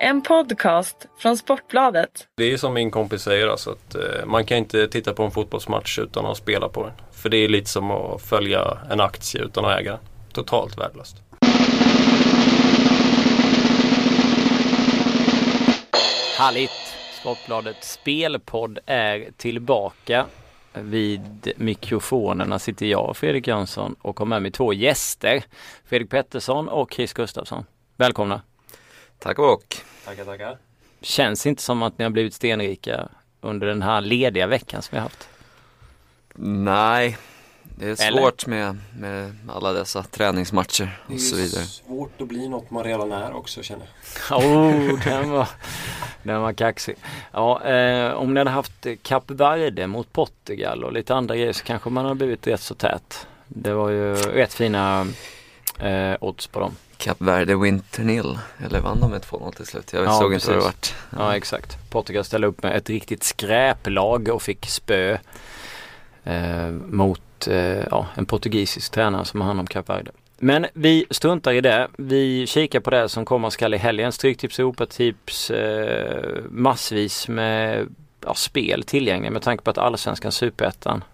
En podcast från Sportbladet. Det är som min kompis säger alltså att eh, man kan inte titta på en fotbollsmatch utan att spela på den. För det är lite som att följa en aktie utan att äga den. Totalt värdelöst. Härligt! Sportbladet Spelpodd är tillbaka. Vid mikrofonerna sitter jag, Fredrik Jönsson, och har med mig två gäster. Fredrik Pettersson och Chris Gustafsson. Välkomna! Tack och bock. Tackar, tackar. Känns inte som att ni har blivit stenrika under den här lediga veckan som vi har haft. Nej, det är Eller? svårt med, med alla dessa träningsmatcher och så vidare. svårt att bli något man redan är också känner jag. Oh, den var, den var kaxig. Ja, eh, om ni hade haft Kap Verde mot Portugal och lite andra grejer så kanske man hade blivit rätt så tät. Det var ju rätt fina eh, odds på dem. Kap Verde Winter Nil, eller vann de med 2-0 till slut? Jag Ja, såg inte vad det precis. vart. Ja, exakt. Portugal ställde upp med ett riktigt skräplag och fick spö eh, mot eh, ja, en portugisisk tränare som har hand om Kap Verde. Men vi struntar i det. Vi kikar på det som komma skall i helgen. Stryktips, Europatips, eh, massvis med ja, spel tillgängliga med tanke på att Allsvenskan Superettan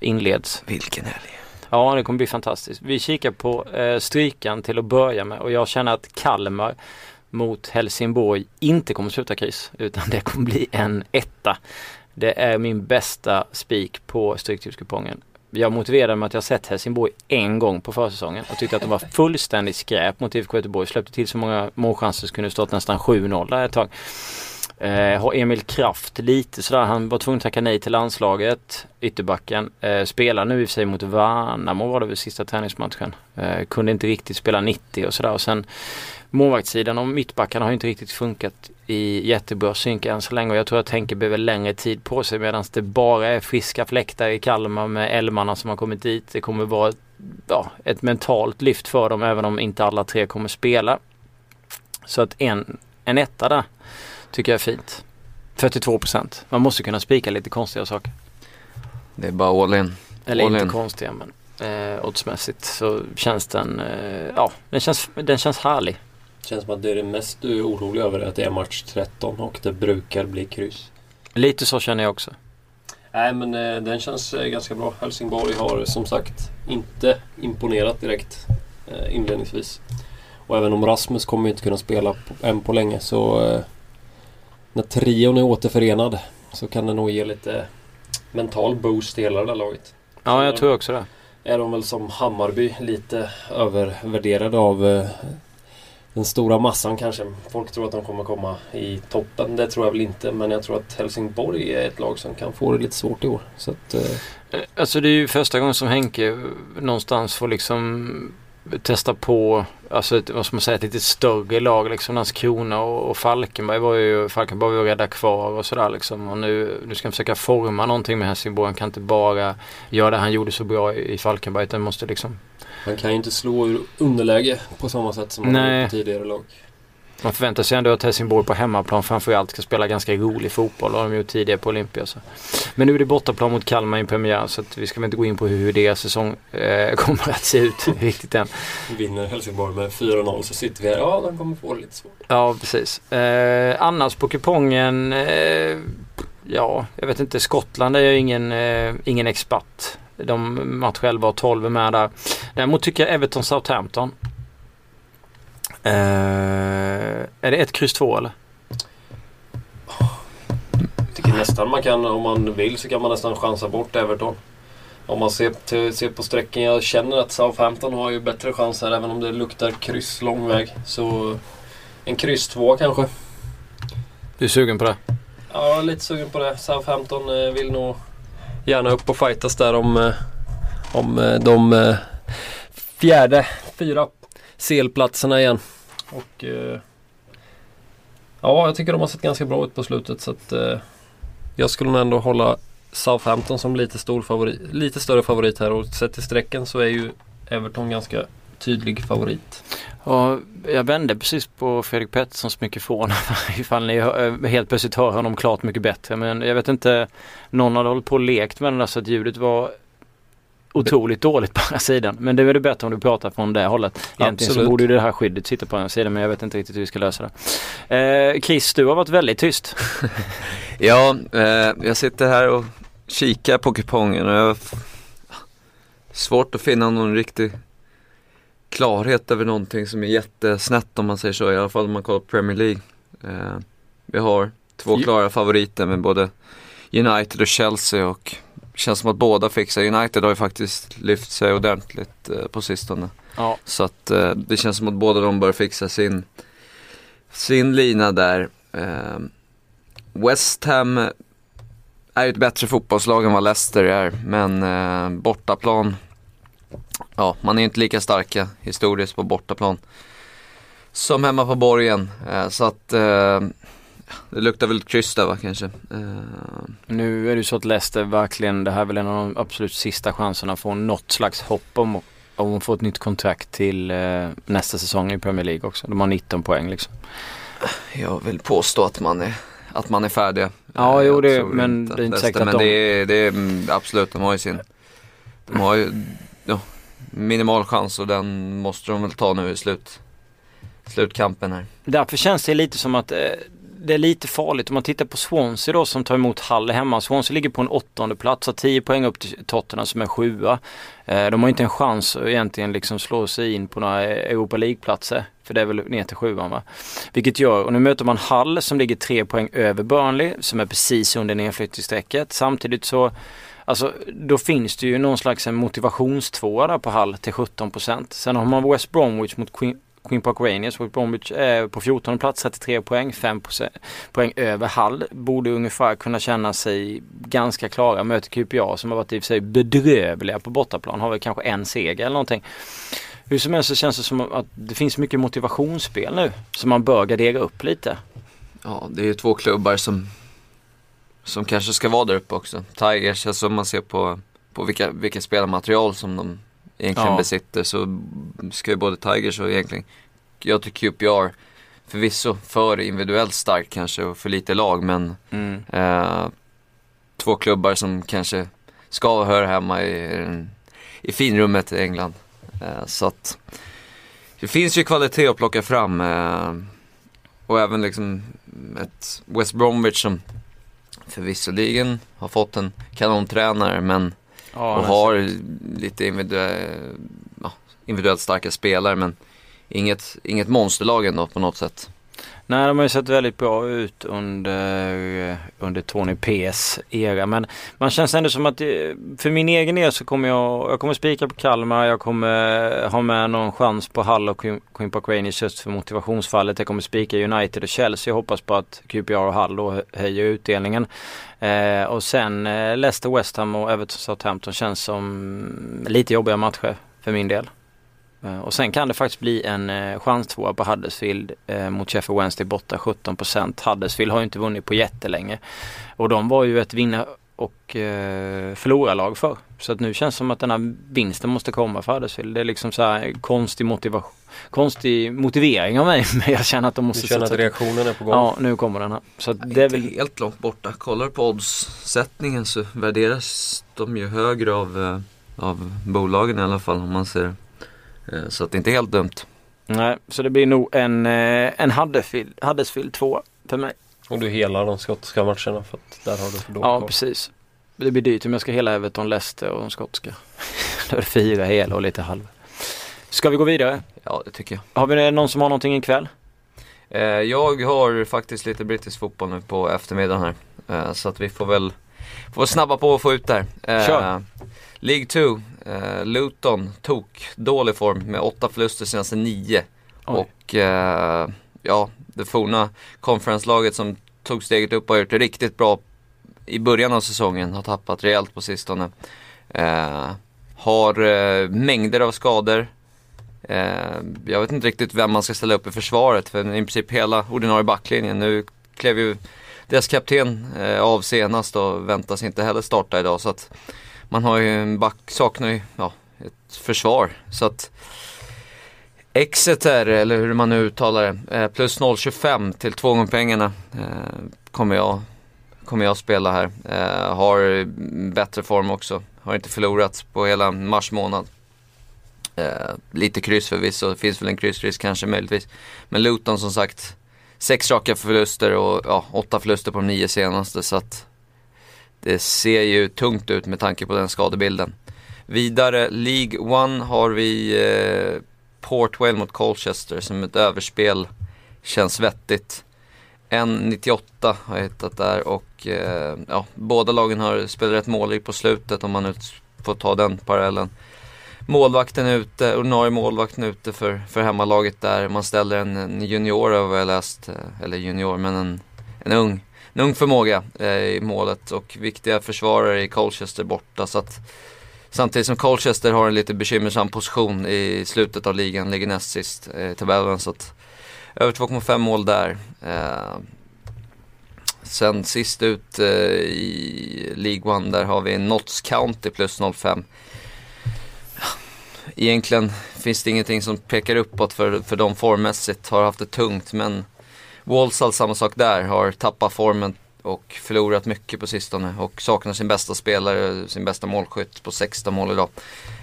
inleds. Vilken helg. Ja, det kommer bli fantastiskt. Vi kikar på eh, strykan till att börja med och jag känner att Kalmar mot Helsingborg inte kommer sluta kris utan det kommer bli en etta. Det är min bästa spik på Stryktipskupongen. Jag motiverade med att jag sett Helsingborg en gång på försäsongen och tyckte att de var fullständigt skräp mot IFK Göteborg. Släppte till så många målchanser så kunde det stått nästan 7-0 där ett tag. Eh, har Emil Kraft lite sådär, han var tvungen att tacka nej till landslaget, ytterbacken. Eh, spelar nu i och för sig mot Värnamo var det väl sista träningsmatchen. Eh, kunde inte riktigt spela 90 och sådär och sen målvaktssidan och mittbackarna har inte riktigt funkat i jättebra synk än så länge och jag tror att Henke behöver längre tid på sig medan det bara är friska fläktar i Kalmar med Elmarna som har kommit dit. Det kommer vara ett, ja, ett mentalt lyft för dem även om inte alla tre kommer spela. Så att en, en etta där tycker jag är fint. 42 procent. Man måste kunna spika lite konstiga saker. Det är bara all in. Eller All inte in. konstiga men eh, oddsmässigt så känns den, eh, ja den känns, den känns härlig. Känns som att det är det mest du är orolig över är att det är match 13 och det brukar bli kryss. Lite så känner jag också. Nej men eh, den känns eh, ganska bra. Helsingborg har som sagt inte imponerat direkt eh, inledningsvis. Och även om Rasmus kommer inte kunna spela på, än på länge så eh, när trion är återförenad så kan det nog ge lite mental boost till hela det där laget. Ja jag tror också det. Är de väl som Hammarby lite övervärderade av eh, den stora massan kanske. Folk tror att de kommer komma i toppen. Det tror jag väl inte. Men jag tror att Helsingborg är ett lag som kan få det lite svårt i år. Så att, eh, Eh, Alltså det är ju första gången som Henke någonstans får liksom testa på, alltså ett, vad ska man säga, ett lite större lag liksom. Landskrona och, och Falkenberg var ju, Falkenberg var ju rädda kvar och sådär liksom. Och nu, nu ska han försöka forma någonting med Helsingborg. Han kan inte bara göra det han gjorde så bra i, i Falkenberg utan måste liksom man kan ju inte slå ur underläge på samma sätt som gjort på tidigare lag. Man förväntar sig ändå att Helsingborg på hemmaplan framförallt ska spela ganska rolig fotboll. Det har de gjort tidigare på Olympia. Så. Men nu är det bortaplan mot Kalmar i premiär så att vi ska väl inte gå in på hur, deras säsong eh, kommer att se ut riktigt än. Vinner Helsingborg med 4-0 så sitter vi här. Ja, de kommer få det lite svårt. Ja, precis. Eh, annars på kupongen, eh, ja, jag vet inte. Skottland är ju ingen, eh, ingen expert. De match 11 och 12 är med där. Däremot tycker jag Everton Eh, är det ett kryss 2 eller? Jag tycker nästan man kan, om man vill, så kan man nästan chansa bort Everton. Om man ser, till, ser på sträcken. Jag känner att Southampton har ju bättre chans här även om det luktar kryss lång väg. Så en kryss 2 kanske. Du är sugen på det? Ja, lite sugen på det. Southampton eh, vill nog gärna upp och fightas där om, eh, om de fjärde, fyra CL-platserna igen. Och eh, Ja, jag tycker de har sett ganska bra ut på slutet så att eh, jag skulle nog ändå hålla Southampton som lite, stor favorit, lite större favorit här och sett till strecken så är ju Everton ganska tydlig favorit. Ja, jag vände precis på Fredrik Petterssons mikrofon ifall ni hör- helt plötsligt hör honom klart mycket bättre. Men jag vet inte, någon hade hållit på och lekt med den där så att ljudet var otroligt dåligt på andra sidan. Men det är väl bättre om du pratar från det hållet. Egentligen Absolut. så borde ju det här skyddet sitta på den sidan men jag vet inte riktigt hur vi ska lösa det. Eh, Chris, du har varit väldigt tyst. Ja, eh, jag sitter här och kikar på kupongen och jag har svårt att finna någon riktig klarhet över någonting som är jättesnett om man säger så. I alla fall om man kollar på Premier League. Eh, vi har två klara favoriter med både United och Chelsea och känns som att båda fixar. United har ju faktiskt lyft sig ordentligt eh, på sistone. Ja. Så att eh, det känns som att båda de bör fixa sin, sin lina där. Eh, West Ham är ju ett bättre fotbollslag än vad Leicester är, men bortaplan, ja man är ju inte lika starka historiskt på bortaplan som hemma på borgen. Så att det luktar väl kryss där va kanske. Eh, Nu är det ju så att Leicester verkligen, det här är väl en av de absolut sista chanserna att få något slags hopp om om att få ett nytt kontrakt till eh, nästa säsong i Premier League också. De har 19 poäng liksom. jag vill påstå att man är, att man är färdiga. Ja, Eh, jo, jag det- men det är inte säkert att Men de- det är, det är mm, absolut, de har ju sin, de har ju ja, minimal chans och den måste de väl ta nu i slut, slutkampen här. Därför känns det lite som att eh, det är lite farligt om man tittar på Swansea då som tar emot Hull hemma. Swansea ligger på en åttonde plats, har 10 poäng upp till Tottenham som är sjua. Eh, de har inte en chans att egentligen liksom slå sig in på några Europa League-platser. För det är väl ner till sjuan va. Vilket gör, och nu möter man Hull som ligger tre poäng över Burnley som är precis under nedflyttningsstrecket. Samtidigt så Alltså då finns det ju någon slags en motivationstvåa där på Hull till 17%. Sen har man West Bromwich mot Queen, Queen Park Rangers. West Bromwich är på 14 plats, 33 poäng, 5 poäng över Hall, Borde ungefär kunna känna sig ganska klara. Möter QPA som har varit i och för sig bedrövliga på bortaplan. Har väl kanske en seger eller någonting. Hur som helst så känns det som att det finns mycket motivationsspel nu. Som man bör gardera upp lite. Ja, det är ju två klubbar som, som kanske ska vara där uppe också. Tigers, alltså om man ser på, på vilka, vilka spelarmaterial som de egentligen Ja. besitter så ska ju både Tigers och egentligen, jag tycker QPR förvisso för individuellt starkt kanske och för lite lag men Mm. eh, två klubbar som kanske ska höra hemma i, i finrummet i England. Eh, så att det finns ju kvalitet att plocka fram. Eh, och även liksom ett West Bromwich som förvisserligen har fått en kanontränare men Ja, och har lite individuell, ja, individuellt starka spelare men inget, inget monsterlag ändå på något sätt. Nej, de har ju sett väldigt bra ut under, eh, under Tony P's era. Men man känns ändå som att det, för min egen del så kommer jag, jag kommer spika på Kalmar. Jag kommer eh, ha med någon chans på Hull och Queen Park Rangers just för motivationsfallet. Jag kommer spika United och Chelsea. Jag hoppas på att QPR och Hull då höjer utdelningen. Eh, och sen eh, Leicester, West Ham och Everton Southampton känns som lite jobbiga matcher för min del. Eh, Och sen kan det faktiskt bli en eh, chanstvåa på Huddersfield eh, mot Sheffield Wednesday borta 17%. Huddersfield har ju inte vunnit på jättelänge. Och de var ju ett vinna och eh, förlorarlag för. Så att nu känns det som att den här vinsten måste komma för Huddersfield. Det är liksom så här konstig motivation. Konstig motivering av mig men jag känner att de Du måste känner att reaktionen är på gång? Ja, nu kommer den här. Så att det är inte väl helt långt borta. Kollar du på oddssättningen så värderas de ju högre av, av bolagen i alla fall om man ser Så att det är inte helt dumt. Nej, så det blir nog en, eh, en Huddersfield, Huddersfield 2 för mig. Och du helar de skotska matcherna för att där har du för dålig Ja, koll. precis. Det blir dyrt om jag ska hela Everton, Leicester och de skotska. Då är det fyra hela och lite halva. Ska vi gå vidare? Ja det tycker jag. Har vi någon som har någonting ikväll? Eh, jag har faktiskt lite brittisk fotboll nu på eftermiddagen här. Eh, så att vi får väl får snabba på att få ut där. Eh, Kör. League 2, eh, Luton tok dålig form med åtta förluster senaste nio. Oj. Och eh, ja, det forna konferenslaget som tog steget upp och har gjort det riktigt bra i början av säsongen. Har tappat rejält på sistone. Eh, har eh, mängder av skador. Eh, jag vet inte riktigt vem man ska ställa upp i försvaret för i princip hela ordinarie backlinjen. Nu klev ju deras kapten eh, av senast och väntas inte heller starta idag. Så att man har ju en back, saknar ju ja, ett försvar. Så att Exeter, eller hur man nu uttalar det, eh, plus 0,25 till två gånger pengarna eh, kommer jag, kommer jag spela här. Eh, har bättre form också. har inte förlorat på hela mars månad. Eh, lite kryss förvisso, det finns väl en kryssrisk kanske möjligtvis. Men Luton som sagt, sex raka förluster och ja, åtta förluster på de nio senaste. Så att det ser ju tungt ut med tanke på den skadebilden. Vidare, League One har vi eh, Portwell mot Colchester som ett överspel känns vettigt. 1.98 har jag hittat där och eh, ja, båda lagen har spelat rätt målrikt på slutet om man nu får ta den parallellen. Målvakten ute, ordinarie målvakten ute för, för hemmalaget där. Man ställer en, en junior har jag läst, eh, eller junior men en, en ung en ung förmåga eh, i målet och viktiga försvarare i Colchester borta. Så att, samtidigt som Colchester har en lite bekymmersam position i slutet av ligan, ligger näst sist eh, i tabellen. Så att, över 2,5 mål där. Eh, sen sist ut eh, i League One, där har vi Notts County plus 0,5. Egentligen finns det ingenting som pekar uppåt för, för dem formmässigt, har haft det tungt men Walsall samma sak där, har tappat formen och förlorat mycket på sistone och saknar sin bästa spelare, sin bästa målskytt på 16 mål idag.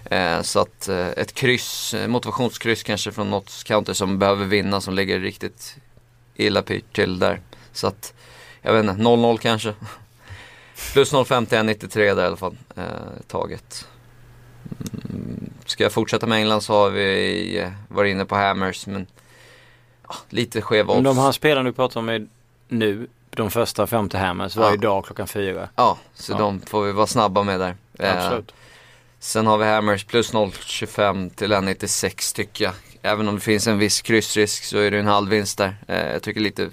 Eh, så att eh, ett kryss, motivationskryss kanske från något counter som behöver vinna som ligger riktigt illa pyrt till där. Så att, jag vet inte, 0-0 kanske. Plus 0,50 1,93 där i alla fall, eh, taget. Ska jag fortsätta med England så har vi varit inne på Hammers men ja, lite skeva odds. De här spelarna du pratar om är nu, de första fem till Hammers varje ja. dag klockan fyra. Ja, så ja. de får vi vara snabba med där. Eh, Absolut. Eh, sen har vi Hammers plus 0,25 till 1,96 tycker jag. Även om det finns en viss kryssrisk så är det en halvvinst där. Eh, jag tycker lite,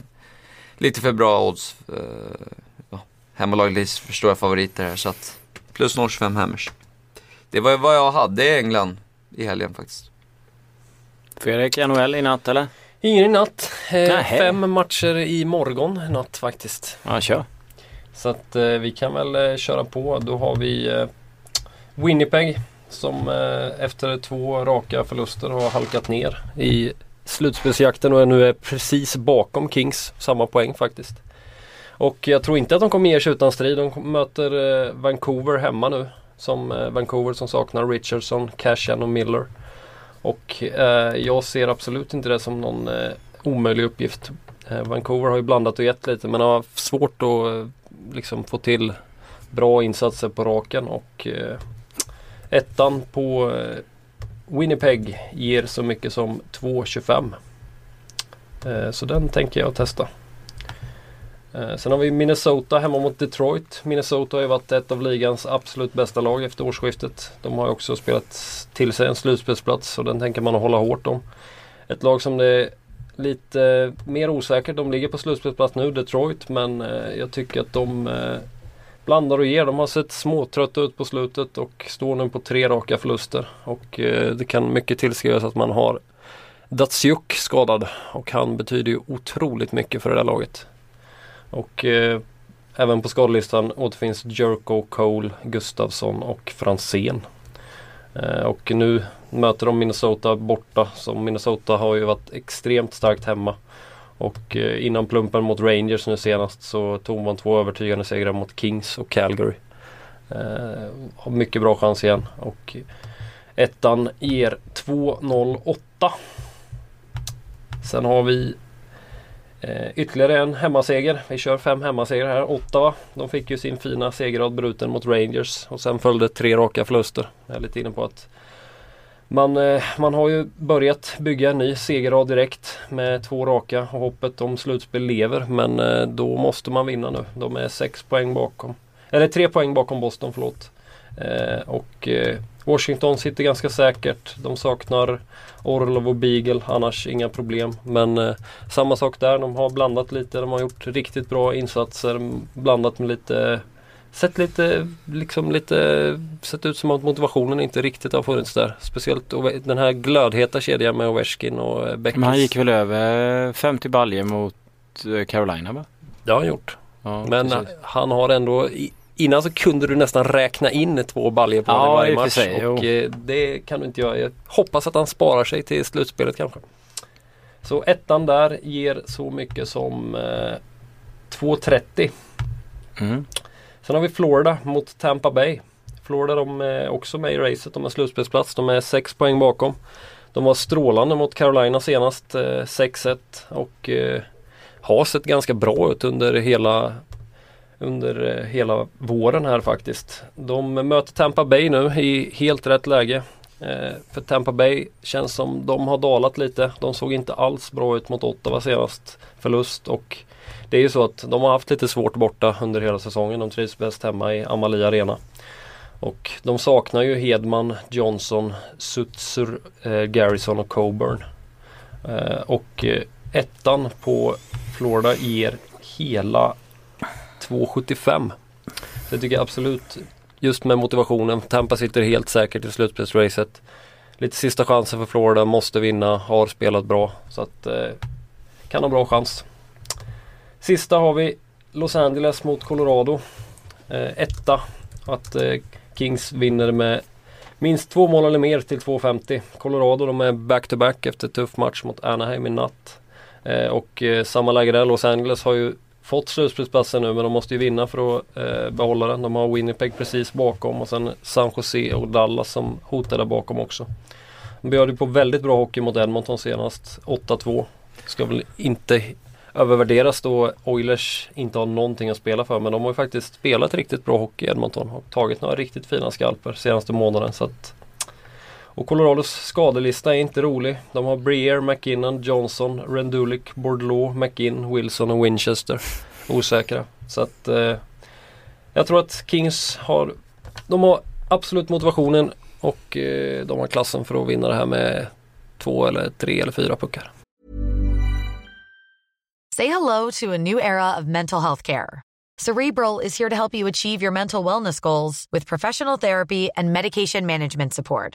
lite för bra odds. Eh, ja, Hemmalaget för stora favoriter här så att plus 0,25 Hammers. Det var vad jag hade i England i helgen faktiskt. Fredrik, NHL i natt eller? Ingen i natt. Eh, fem matcher i morgon natt faktiskt. Ja, kör. Så att eh, vi kan väl eh, köra på. Då har vi eh, Winnipeg som eh, efter två raka förluster har halkat ner i slutspelsjakten och nu är precis bakom Kings. Samma poäng faktiskt. Och jag tror inte att de kommer ge sig utan strid. De möter eh, Vancouver hemma nu. Som eh, Vancouver som saknar Richardson, Cashan och Miller. Och eh, jag ser absolut inte det som någon eh, omöjlig uppgift. Eh, Vancouver har ju blandat och gett lite men har svårt att eh, liksom få till bra insatser på raken och eh, ettan på eh, Winnipeg ger så mycket som 2,25. Eh, så den tänker jag testa. Eh, sen har vi Minnesota hemma mot Detroit. Minnesota har ju varit ett av ligans absolut bästa lag efter årsskiftet. De har också spelat till sig en slutspelsplats och den tänker man hålla hårt om. Ett lag som det är lite mer osäkert. De ligger på slutspelsplats nu, Detroit, men eh, jag tycker att de eh, blandar och ger. De har sett småtrötta ut på slutet och står nu på tre raka förluster. Och det kan mycket tillskrivas att man har Datsjuk skadad och han betyder ju otroligt mycket för det där laget. Och eh, även på skadelistan återfinns Jerko, Cole, Gustafsson och Franzén. Eh, och nu möter de Minnesota borta. Så Minnesota har ju varit extremt starkt hemma. Och eh, innan plumpen mot Rangers nu senast så tog man två övertygande segrar mot Kings och Calgary. Eh, har mycket bra chans igen. Och ettan ger 2.08. Sen har vi Eh, ytterligare en hemmaseger. Vi kör fem hemmasegrar här. Ottawa, de fick ju sin fina segerrad bruten mot Rangers och sen följde tre raka förluster. Jag är lite inne på att man, eh, man har ju börjat bygga en ny segerrad direkt med två raka och hoppet om slutspel lever. Men eh, då måste man vinna nu. De är sex poäng bakom. Eller tre poäng bakom Boston, förlåt. Eh, och eh, Washington sitter ganska säkert. De saknar Orlov och Beagle, annars inga problem. Men eh, samma sak där, de har blandat lite. De har gjort riktigt bra insatser. Blandat med lite Sett lite, liksom lite, sett ut som att motivationen inte riktigt har funnits där. Speciellt den här glödheta kedjan med Ovechkin och eh, Beckis. Men han gick väl över 50 baljer mot eh, Carolina va? Det har han gjort. Ja, Men precis. han har ändå Innan så kunde du nästan räkna in två baljor på ja, varje match. Sig, och jo. Eh, det kan du inte göra. Jag hoppas att han sparar sig till slutspelet kanske. Så ettan där ger så mycket som eh, 2.30. Mm. Sen har vi Florida mot Tampa Bay. Florida de är också med i racet. De har slutspelsplats. De är 6 poäng bakom. De var strålande mot Carolina senast. Eh, 6-1 och eh, har sett ganska bra ut under hela under eh, hela våren här faktiskt. De möter Tampa Bay nu i helt rätt läge. Eh, för Tampa Bay känns som de har dalat lite. De såg inte alls bra ut mot Ottawa senast förlust och det är ju så att de har haft lite svårt borta under hela säsongen. De trivs bäst hemma i Amalie Arena. Och de saknar ju Hedman, Johnson, Sutzer, eh, Garrison och Coburn. Eh, och eh, ettan på Florida ger hela 2,75. Så jag tycker absolut just med motivationen. Tampa sitter helt säkert i slutspelsracet. Lite sista chansen för Florida, måste vinna, har spelat bra. Så att eh, kan ha bra chans. Sista har vi Los Angeles mot Colorado. Eh, etta. Att eh, Kings vinner med minst två mål eller mer till 2,50. Colorado de är back-to-back efter tuff match mot Anaheim i natt. Eh, och eh, samma läge där. Los Angeles har ju fått slutspelsplatsen nu men de måste ju vinna för att eh, behålla den. De har Winnipeg precis bakom och sen San Jose och Dallas som hotar där bakom också. De bjöd ju på väldigt bra hockey mot Edmonton senast. 8-2. Ska väl inte övervärderas då Oilers inte har någonting att spela för men de har ju faktiskt spelat riktigt bra hockey i Edmonton och tagit några riktigt fina skalper senaste månaden. Så att och Colorados skadelista är inte rolig. De har Breer, McKinnon, Johnson, Rendulic, Bordelot, McInn, Wilson och Winchester. Osäkra. Så att eh, jag tror att Kings har De har absolut motivationen och eh, de har klassen för att vinna det här med två eller tre eller fyra puckar. Say hello to a new era of mental health care. Cerebral is here to help you achieve your mental wellness goals with professional therapy and medication management support.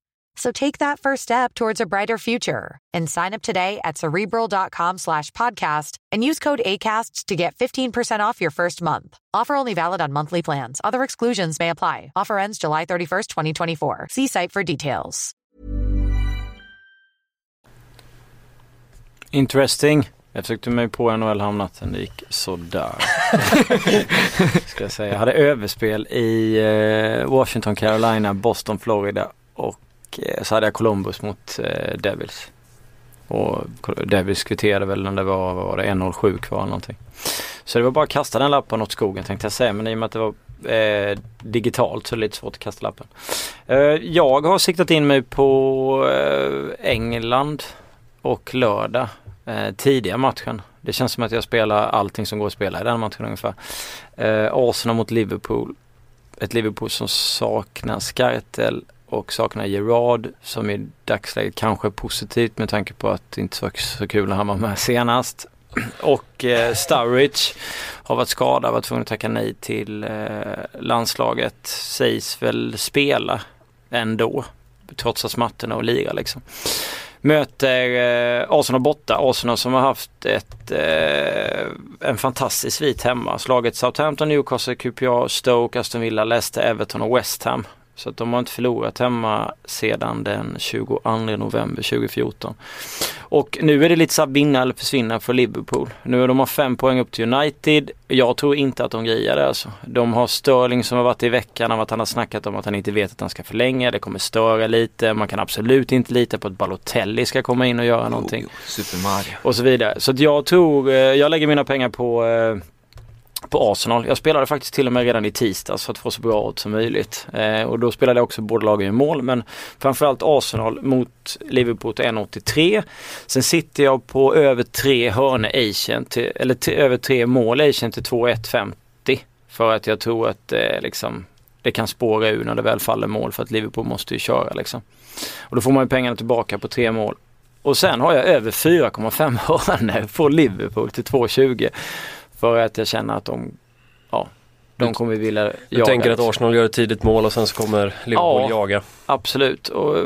So take that first step towards a brighter future and sign up today at cerebral.com slash podcast and use code ACasts to get 15% off your first month. Offer only valid on monthly plans. Other exclusions may apply. Offer ends July 31st, 2024. See site for details. Interesting. Jag försökte mig på NHL hamnatten, det gick sådär. Ska jag säga. Jag hade överspel i eh, Washington, Carolina, Boston, Florida och eh, så hade jag Columbus mot eh, Devils. Och Devils kvitterade väl när det var, var det 1.07 kvar eller någonting. Så det var bara att kasta den lappen åt skogen tänkte jag säga men i och med att det var eh, digitalt så är det lite svårt att kasta lappen. Eh, jag har siktat in mig på eh, England och lördag eh, tidiga matchen. Det känns som att jag spelar allting som går att spela i den matchen ungefär. Eh, Arsenal mot Liverpool. Ett Liverpool som saknar Skartel och saknar Gerard som i dagsläget kanske är positivt med tanke på att det inte var så kul när han var med senast. Och eh, Sturridge har varit skadad, varit tvungen att tacka nej till eh, landslaget. Sägs väl spela ändå, trots matcherna och liga liksom. Möter eh, Arsenal borta. Arsenal som har haft ett, eh, en fantastisk svit hemma. Slaget Southampton, Newcastle, QPR, Stoke, Aston Villa, Leicester, Everton och West Ham. Så att de har inte förlorat hemma sedan den 22 november 2014. Och nu är det lite så vinna eller försvinna för Liverpool. Nu är de har fem poäng upp till United. Jag tror inte att de grejar det alltså. De har Sterling som har varit i veckan av att han har snackat om att han inte vet att han ska förlänga. Det kommer störa lite. Man kan absolut inte lita på att Balotelli ska komma in och göra någonting. Oh, Super Mario. Och så vidare. Så att jag tror, eh, jag lägger mina pengar på eh, på Arsenal. Jag spelade faktiskt till och med redan i tisdags för att få så bra odds som möjligt. Eh, och då spelade jag också båda lagen i mål men framförallt Arsenal mot Liverpool till 1,83. Sen sitter jag på över tre hörne Asian till, eller till, över tre mål Asian till 2,150. För att jag tror att eh, liksom, det kan spåra ur när det väl faller mål för att Liverpool måste ju köra liksom. Och då får man ju pengarna tillbaka på tre mål. Och sen har jag över 4,5 hörnor på Liverpool till 2,20. För att jag känner att de, ja, De kommer vilja jaga. Du tänker att Arsenal gör ett tidigt mål och sen så kommer Liverpool Ja. jaga? Absolut. Och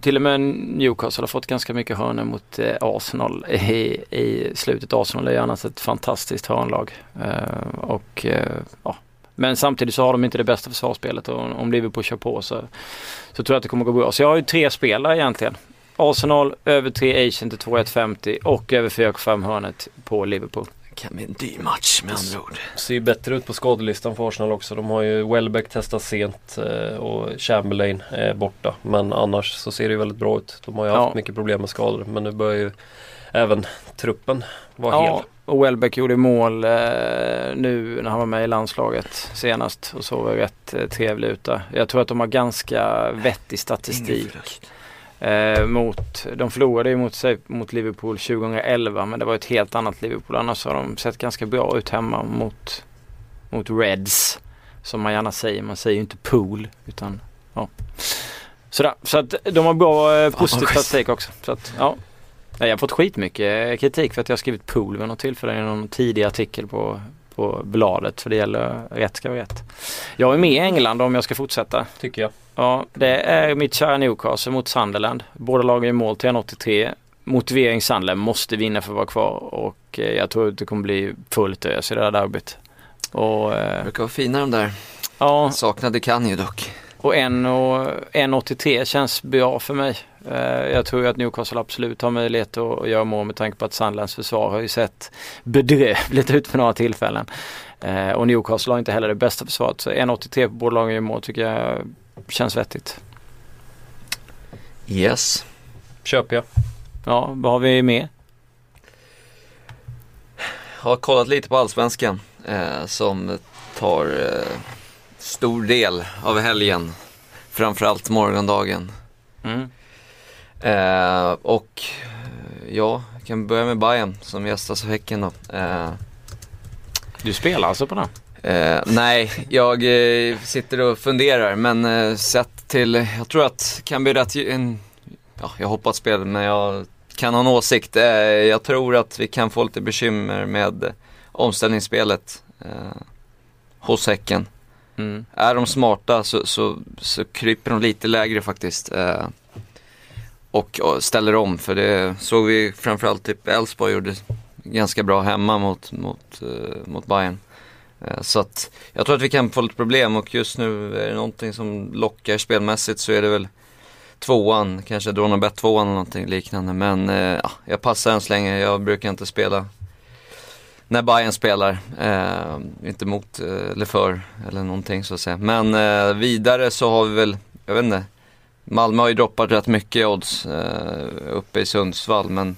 till och med Newcastle har fått ganska mycket hörnor mot eh, Arsenal i, i slutet. Arsenal är ju annars ett fantastiskt hörnlag. Eh, och, eh, ja. Men samtidigt så har de inte det bästa försvarsspelet och om Liverpool kör på så, så tror jag att det kommer gå bra. Så jag har ju tre spelare egentligen. Arsenal över 3 Asian till 2,150 och över 4,5 hörnet på Liverpool. Kan bli en dyr match med andra ord. Ser ju bättre ut på skadelistan för Arsenal också. De har ju Welbeck testat sent eh, och Chamberlain är borta. Men annars så ser det ju väldigt bra ut. De har ju Ja. haft mycket problem med skador men nu börjar ju även truppen vara hel. Ja, och Welbeck gjorde mål eh, nu när han var med i landslaget senast och såg rätt eh, trevlig ut där. Jag tror att de har ganska vettig statistik. Eh, mot, de förlorade ju mot, sig, mot Liverpool 2011 men det var ett helt annat Liverpool. Annars har de sett ganska bra ut hemma mot, mot Reds. Som man gärna säger. Man säger ju inte pool utan ja. Sådär. Så att de har bra eh, positiv statistik också. Så att, ja. Jag har fått skitmycket eh, kritik för att jag har skrivit pool vid något tillfälle i någon tidig artikel på, på bladet. För det gäller rätt ska vara rätt. Jag är med i England om jag ska fortsätta. Tycker jag. Ja, det är mitt kära Newcastle mot Sunderland. Båda lagen gör mål till 1,83. Motivering Sunderland måste vinna för att vara kvar och eh, jag tror att det kommer bli fullt ös i det där derbyt. Och, eh, brukar vara fina de där. ja, Saknade kan ju dock. och 1 och 1,83 känns bra för mig. Eh, Jag tror ju att Newcastle absolut har möjlighet att göra mål med tanke på att Sunderlands försvar har ju sett bedrövligt ut för några tillfällen. Och Newcastle har inte heller det bästa försvaret. Så 1,83 på båda lagen gör mål tycker jag känns vettigt. Yes. Köper jag. Ja, vad har vi med? Har kollat lite på Allsvenskan eh, som tar eh, stor del av helgen. Framförallt morgondagen. Mm. Eh, och eh, ja, jag kan börja med Bayern som gästas av Häcken då. Eh, Du spelar alltså på den? Eh, nej, jag eh, sitter och funderar men eh, sett till, jag tror att kan bli rätt, en, ja jag hoppas spel men jag kan ha en åsikt. Eh, jag tror att vi kan få lite bekymmer med omställningsspelet eh, hos Häcken. Mm. Är de smarta så, så, så kryper de lite lägre faktiskt. Eh, och, och ställer om för det såg vi framförallt typ Elfsborg gjorde ganska bra hemma mot, mot, mot Bayern. Eh, så att jag tror att vi kan få lite problem och just nu är det någonting som lockar spelmässigt så är det väl tvåan, kanske Dronabet tvåan eller någonting liknande. Men eh, ja, jag passar än så länge, jag brukar inte spela när Bayern spelar. Eh, inte mot eh, eller för eller någonting så att säga. Men eh, vidare så har vi väl, jag vet inte, Malmö har ju droppat rätt mycket odds eh, uppe i Sundsvall men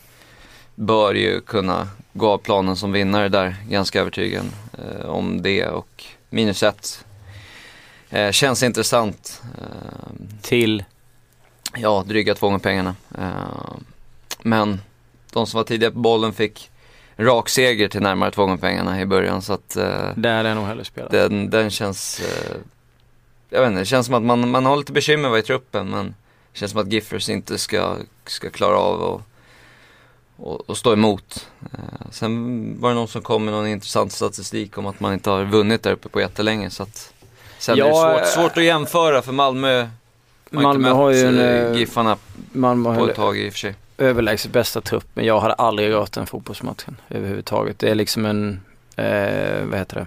bör ju kunna gå av planen som vinnare där, ganska övertygad eh, om det och minus ett eh, känns intressant. Eh, Till? ja, dryga två gånger pengarna. Eh, men de som var tidiga på bollen fick rak seger till närmare två gånger pengarna i början så att eh, Där är nog hellre spelat. den, den känns, eh, jag vet inte, det känns som att man, man har lite bekymmer i truppen men det känns som att Giffers inte ska, ska klara av och, och, och stå emot. Eh, sen var det någon som kom med någon intressant statistik om att man inte har vunnit där uppe på jättelänge så att Sen är Ja, det svårt, svårt att jämföra för Malmö har Malmö har ju en, eh, eh, Giffarna Malmö på ett tag i och för sig. överlägset bästa trupp men jag hade aldrig rört den fotbollsmatchen överhuvudtaget. Det är liksom en, eh, vad heter det?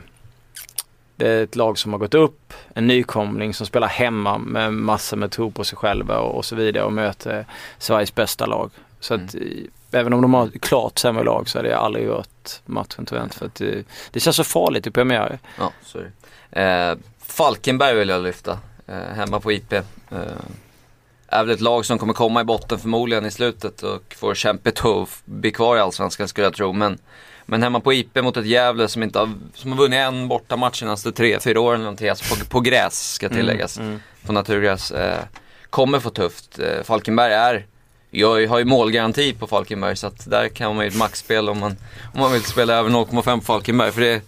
Det är ett lag som har gått upp, en nykomling som spelar hemma med massor med tro på sig själva och, och så vidare och möter Sveriges bästa lag. Så att eh, även om de har klart sämre lag så hade jag aldrig rört matchen jag inte för att det, det känns så farligt i premiär. Ja, sorry. Eh, Falkenberg vill jag lyfta, eh, hemma på IP. Eh, är väl ett lag som kommer komma i botten förmodligen i slutet och får kämpigt att bli kvar i Allsvenskan skulle jag tro. Men, men hemma på IP mot ett Gävle som, inte har, som har vunnit en bortamatch de senaste tre, fyra åren eller någonting, alltså på, på gräs ska tilläggas, Mm, mm. på naturgräs. Eh, kommer få tufft. Eh, Falkenberg är jag har ju målgaranti på Falkenberg så att där kan man ju ett maxspel om man, om man vill spela över 0,5 på Falkenberg. För det,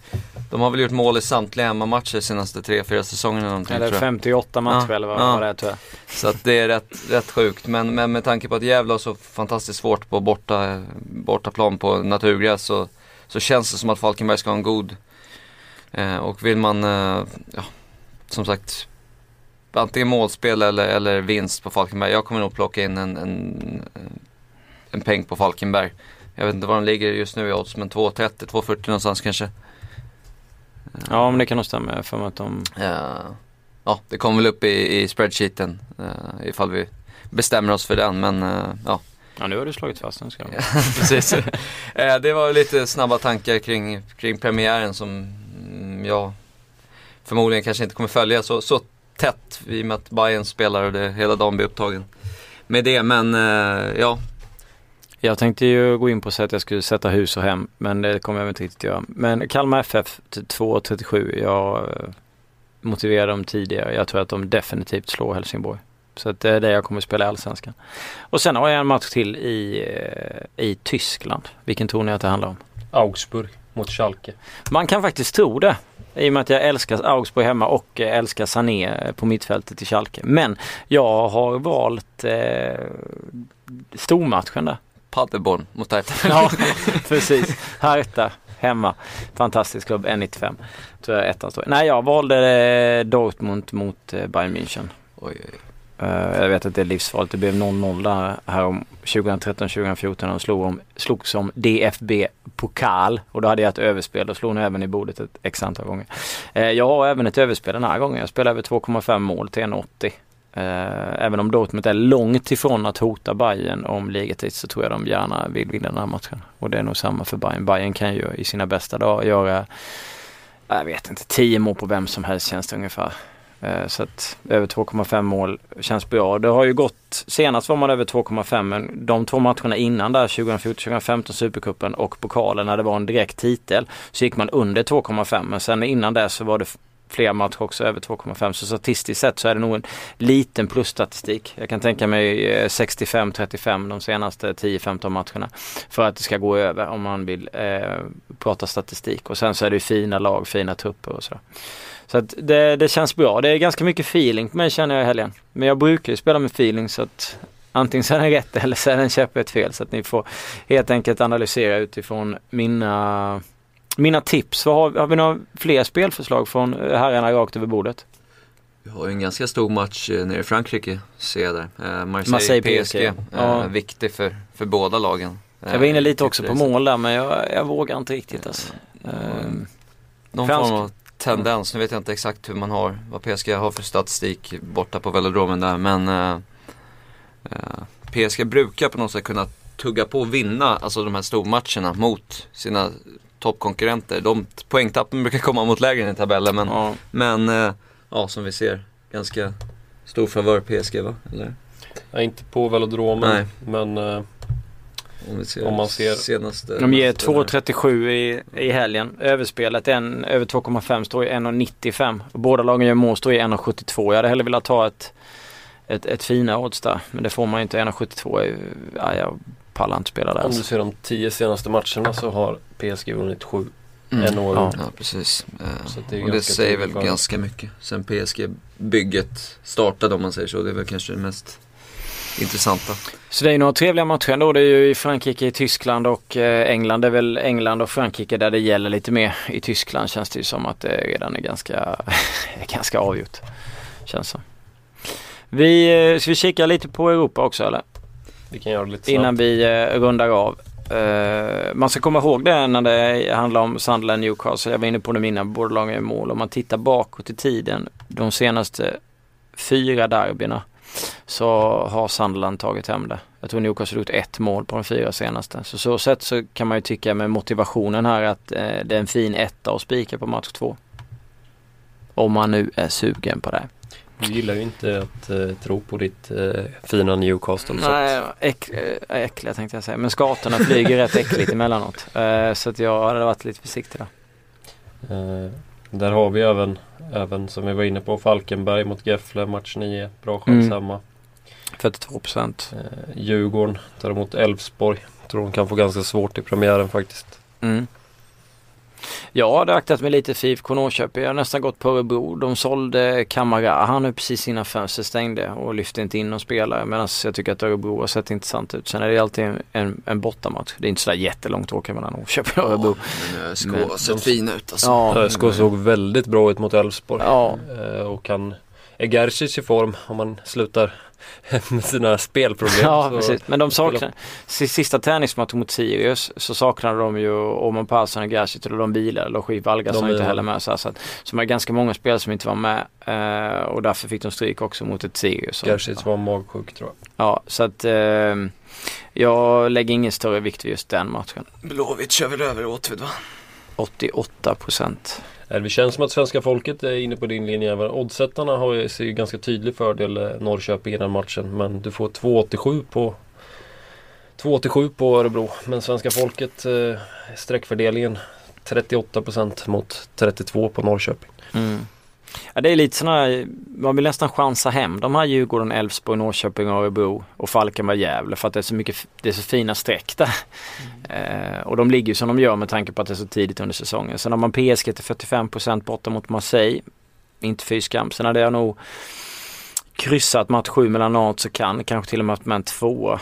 de har väl gjort mål i samtliga hemmamatcher senaste 3-4 säsongerna eller någonting Eller tror jag. 58 matcher Ja, eller vad, ja. det är tror jag. Så att det är rätt, rätt sjukt. Men, men med tanke på att Gävle har så fantastiskt svårt på borta, bortaplan på naturgräs så, så känns det som att Falkenberg ska ha en god, Eh, och vill man, eh, ja, som sagt, antingen målspel eller, eller vinst på Falkenberg. Jag kommer nog plocka in en, en, en peng på Falkenberg. Jag vet inte var de ligger just nu i odds, men 2.30, 2.40 någonstans kanske. Ja men det kan nog stämma för mig att de... Eh, ja, det kommer väl upp i, i spreadsheeten uh, ifall vi bestämmer oss för den. Men uh, ja. Ja nu har du slagit fast den ska Precis. uh, det var lite snabba tankar kring, kring premiären som mm, jag förmodligen kanske inte kommer följa så, så tätt i och med att Bayern spelar och det, hela dagen blir upptagen med det. Men ja, jag tänkte ju gå in på säga att jag skulle sätta hus och hem men det kommer jag inte riktigt göra. Men Kalmar FF 2.37. Jag motiverade dem tidigare. Jag tror att de definitivt slår Helsingborg. Så att det är det jag kommer att spela i Allsvenskan. Och sen har jag en match till i, eh, i Tyskland. Vilken tror ni att det handlar om? Augsburg mot Schalke. Man kan faktiskt tro det. I och med att jag älskar Augsburg hemma och älskar Sané på mittfältet i Schalke. Men jag har valt eh, stormatchen där. Paderborn mot Hertha. ja, precis. Hertha hemma. Fantastisk klubb, N95. Tror jag ettan står. Nej, jag valde eh, Dortmund mot eh, Bayern München. Oj, oj. Uh, Eh, jag vet att det är livsfarligt. Det blev 0-0 här om 2013-2014 när de slog, om, slog som DFB-pokal. Och då hade jag ett överspel. Då slog de även i bordet ett x antal gånger. Eh, jag har även ett överspel den här gången. Jag spelar över 2,5 mål till 1,80. Eh, även om Dortmund är långt ifrån att hota Bayern om ligatid så tror jag de gärna vill vinna den här matchen. Och det är nog samma för Bayern. Bayern kan ju i sina bästa dagar göra, jag vet inte, 10 mål på vem som helst känns det ungefär. Eh, så att över 2,5 mål känns bra. Det har ju gått, senast var man över 2,5 men de två matcherna innan där 2014-2015 Supercupen och pokalen när det var en direkt titel så gick man under 2,5 men sen innan det så var det flera matcher också över 2,5 så statistiskt sett så är det nog en liten plusstatistik. Jag kan tänka mig eh, 65-35 de senaste 10-15 matcherna för att det ska gå över om man vill eh, prata statistik och sen så är det ju fina lag, fina trupper och sådär. Så att det, det känns bra. Det är ganska mycket feeling på mig känner jag i helgen. Men jag brukar ju spela med feeling så att antingen så är den rätt eller så är den käpprätt fel. Så att ni får helt enkelt analysera utifrån mina mina tips. Har, har vi några fler spelförslag från herrarna rakt över bordet? Vi har en ganska stor match eh, nere i Frankrike ser jag där. Eh, Marseille, Marseille PSG. Eh, ja. Viktig för, för båda lagen. Jag var inne lite också på mål där men jag, jag vågar inte riktigt alltså. Mm. Någon form av tendens. Nu vet jag inte exakt hur man har, vad PSG har för statistik borta på velodromen där men uh, uh, PSG brukar på något sätt kunna tugga på och vinna alltså de här stormatcherna mot sina toppkonkurrenter. De poängtappen brukar komma mot lägren i tabellen men, ja. men eh, ja, som vi ser ganska stor favör PSG va? Eller? Ja, inte på velodromen Nej. men eh, om, om, man ser senaste De ger 2.37 i, i helgen. Överspelet en, över 2,5 står i 1.95. Båda lagen gör mål står i 1.72. Jag hade hellre velat ta ett, ett, ett fina odds där. Men det får man inte. 1.72 ja, jag pallar inte spela där. Om du ser de tio senaste matcherna så har PSG vunnit sju. Mm. En år. Ja. ja precis. Det och det säger väl ganska mycket. Sen PSG-bygget startade om man säger så. Det är väl kanske det mest intressanta. Så det är några trevliga matcher då. Det är ju i Frankrike, i Tyskland och eh, England. Det är väl England och Frankrike där det gäller lite mer. I Tyskland känns det ju som att det redan är ganska, ganska avgjort. Känns som. Vi, eh, ska vi kika lite på Europa också eller? Vi kan göra det lite snabbt. Innan vi eh, rundar av. Man ska komma ihåg det när det handlar om Sunderland Newcastle. Jag var inne på det innan, båda lagen är mål. Om man tittar bakåt i tiden, de senaste fyra derbyna så har Sunderland tagit hem det. Jag tror Newcastle har gjort ett mål på de fyra senaste. Så så sätt så kan man ju tycka med motivationen här att uh, det är en fin etta att spika på match två. Om man nu är sugen på det. Du gillar ju inte att uh, tro på ditt uh, fina Newcastle. Nej, äck, äh, äckliga tänkte jag säga. Men skatorna flyger rätt äckligt emellanåt. Uh, så att jag hade varit lite försiktig där. Där har vi även, även som vi var inne på, Falkenberg mot Gefle, match 9. Bra chans mm. hemma. 42 procent. Uh, Djurgården tar emot Elfsborg. Tror de kan få ganska svårt i premiären faktiskt. Mm. Jag hade aktat mig lite för IFK Norrköping. Jag har nästan gått på Örebro. De sålde Kamara. Han nu precis innan fönstret stängde och lyfte inte in någon spelare. Medan jag tycker att Örebro har sett intressant ut. Sen är det alltid en, en, en bortamatch. Det är inte sådär jättelångt att åka mellan Norrköping och Örebro. Men eh, SK Men har sett fin ut alltså. Ja, ÖSK såg väldigt bra ut mot Elfsborg. ja, Eh, Och kan är Gerzic i form om man slutar med sina spelproblem. ja så- precis. Men de saknar, si- sista träningsmatchen mot Sirius så saknade de ju Oman Persson och Gerzic och de bilade. Lojis Valgasson De inte heller med. Så, här, så, att, så det är ganska många spelare som inte var med. Eh, och därför fick de stryk också mot ett Sirius. Gerzic var magsjuk tror jag. Ja, så att eh, jag lägger ingen större vikt vid just den matchen. Blåvitt kör väl över Åtvid va? 88 procent. Eh, det känns som att svenska folket är inne på din linje. även. Oddsättarna har ju, ser ju ganska tydlig fördel eh, Norrköping i den matchen. Men du får 2,87 på 2,87 på Örebro. Men svenska folket eh, sträckfördelningen 38% mot 32 på Norrköping. Mm. Ja, det är lite sådana man vill nästan chansa hem de här Djurgården, Elfsborg, Norrköping, Örebro och Falkenberg, Gävle för att det är så mycket, det är så fina streck där. Eh, och de ligger ju som de gör med tanke på att det är så tidigt under säsongen. Sen har man PSG till 45% borta mot Marseille. Inte fy skam. Sen hade jag nog kryssat match 7 mellan Nantes och Cannes, kanske till och med med en tvåa.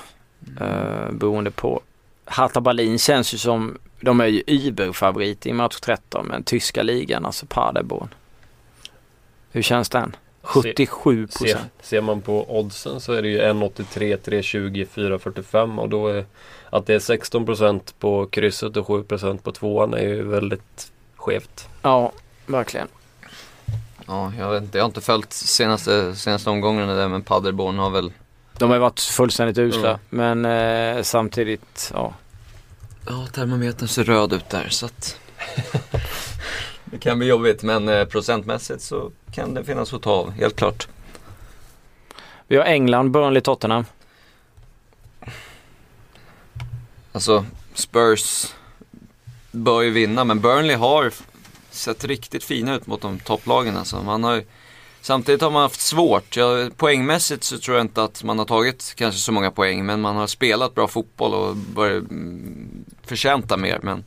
Eh, beroende på. Hertha Berlin känns ju som, de är ju überfavorit i match 13 men tyska ligan, alltså Paderborn. Hur känns den? 77 Se, procent. ser man på oddsen så är det ju 1,83, 3,20, 4,45 och då är att det är 16% på krysset och 7% på tvåan är ju väldigt skevt. Ja, verkligen. Ja, jag vet inte. Jag har inte följt senaste, senaste omgångarna där men Paderborn har väl De har ju varit fullständigt usla Mm. men eh, samtidigt, ja. Ja, termometern ser röd ut där så att Det kan bli jobbigt men eh, procentmässigt så kan det finnas att ta av, helt klart. Vi har England, Burnley, Tottenham. Alltså Spurs bör ju vinna men Burnley har sett riktigt fina ut mot de topplagen alltså. Man har, samtidigt har man haft svårt. Ja, poängmässigt så tror jag inte att man har tagit kanske så många poäng men man har spelat bra fotboll och börjar mm, förtjänta mer. Men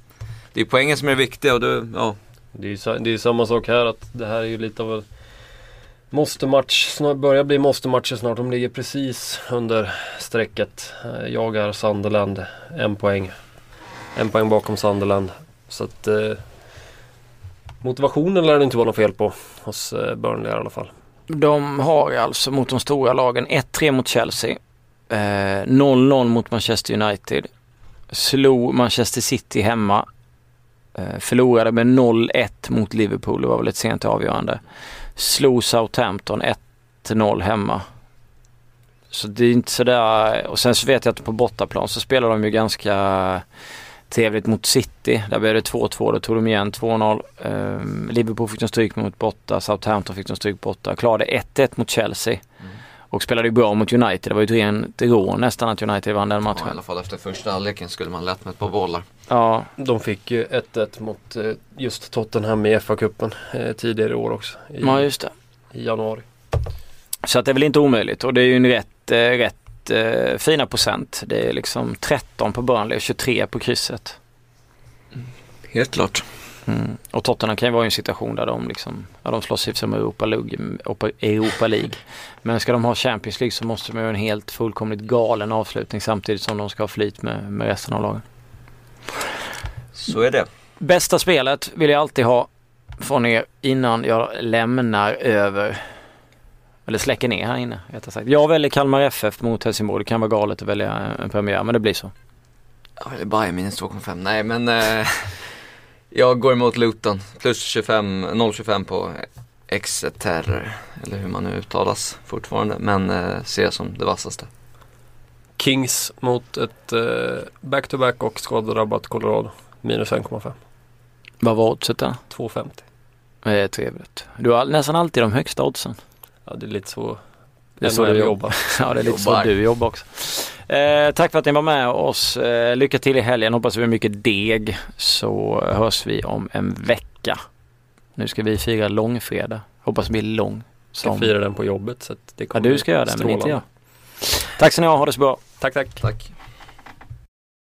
det är poängen som är viktiga och då, ja, det är ju det är ju samma sak här att det här är ju lite av en måste-match. Snart börjar bli måste-matcher snart. De ligger precis under strecket. Eh, Jag är Sunderland, en poäng. En poäng bakom Sunderland. Så att eh, motivationen lär det inte vara något fel på hos eh, Burnley i alla fall. De har alltså mot de stora lagen 1-3 mot Chelsea. Eh, 0-0 mot Manchester United. Slog Manchester City hemma. Eh, förlorade med 0-1 mot Liverpool. Det var väl ett sent avgörande. Slog Southampton 1-0 hemma. Så det är inte sådär. Och sen så vet jag att på bortaplan så spelar de ju ganska trevligt mot City. Där blev det 2-2. Då tog de igen 2-0. Ehm, Liverpool fick de stryk mot borta. Southampton fick de stryk borta. Klarade 1-1 mot Chelsea. Och spelade ju bra mot United. Det var ju ett rent rå nästan att United vann den ja, i matchen. alla fall efter första halvleken skulle man lätt med ett par bollar. Ja, De fick ju 1-1 mot eh, just Tottenham i FA-cupen eh, tidigare i år också. I, ja just det. i januari. Så att det är väl inte omöjligt och det är ju en rätt, eh, rätt eh, fina procent. Det är liksom 13 på Burnley och 23 på krysset. Helt klart. Mm. Och Tottenham kan ju vara i en situation där de liksom, ja de slåss ju som Europa League, Europa League. Men ska de ha Champions League så måste de ju ha en helt fullkomligt galen avslutning samtidigt som de ska ha flyt med, med resten av lagen. Så är det. Bästa spelet vill jag alltid ha från er innan jag lämnar över eller släcker ner här inne rättare sagt. Jag väljer Kalmar FF mot Helsingborg. Det kan vara galet att välja en premiär men det blir så. Ja, eller Bayern minus 2,5. Nej men eh, jag går emot Luton. Plus 25, 0,25 på Exeter. Eller hur man nu uttalas fortfarande. Men eh, ser jag som det vassaste. Kings mot ett eh, back-to-back och skadedrabbat Colorado. Minus 1,5. Vad var oddset där? 2,50. Det är trevligt. Du har nästan alltid de högsta oddsen. Ja, det är lite så Det är så du jobbar. Ja det är lite så Jobbar. du jobbar också. Eh, tack för att ni var med oss. Eh, lycka till i helgen. Hoppas det blir mycket deg. Så hörs vi om en vecka. Nu ska vi fira långfredag. Hoppas det blir lång. Ska Som... fira den på jobbet så att det Ja kommer du bli ska göra det men inte jag. Tack så ni ha. Ha det så bra. Tack tack. Tack.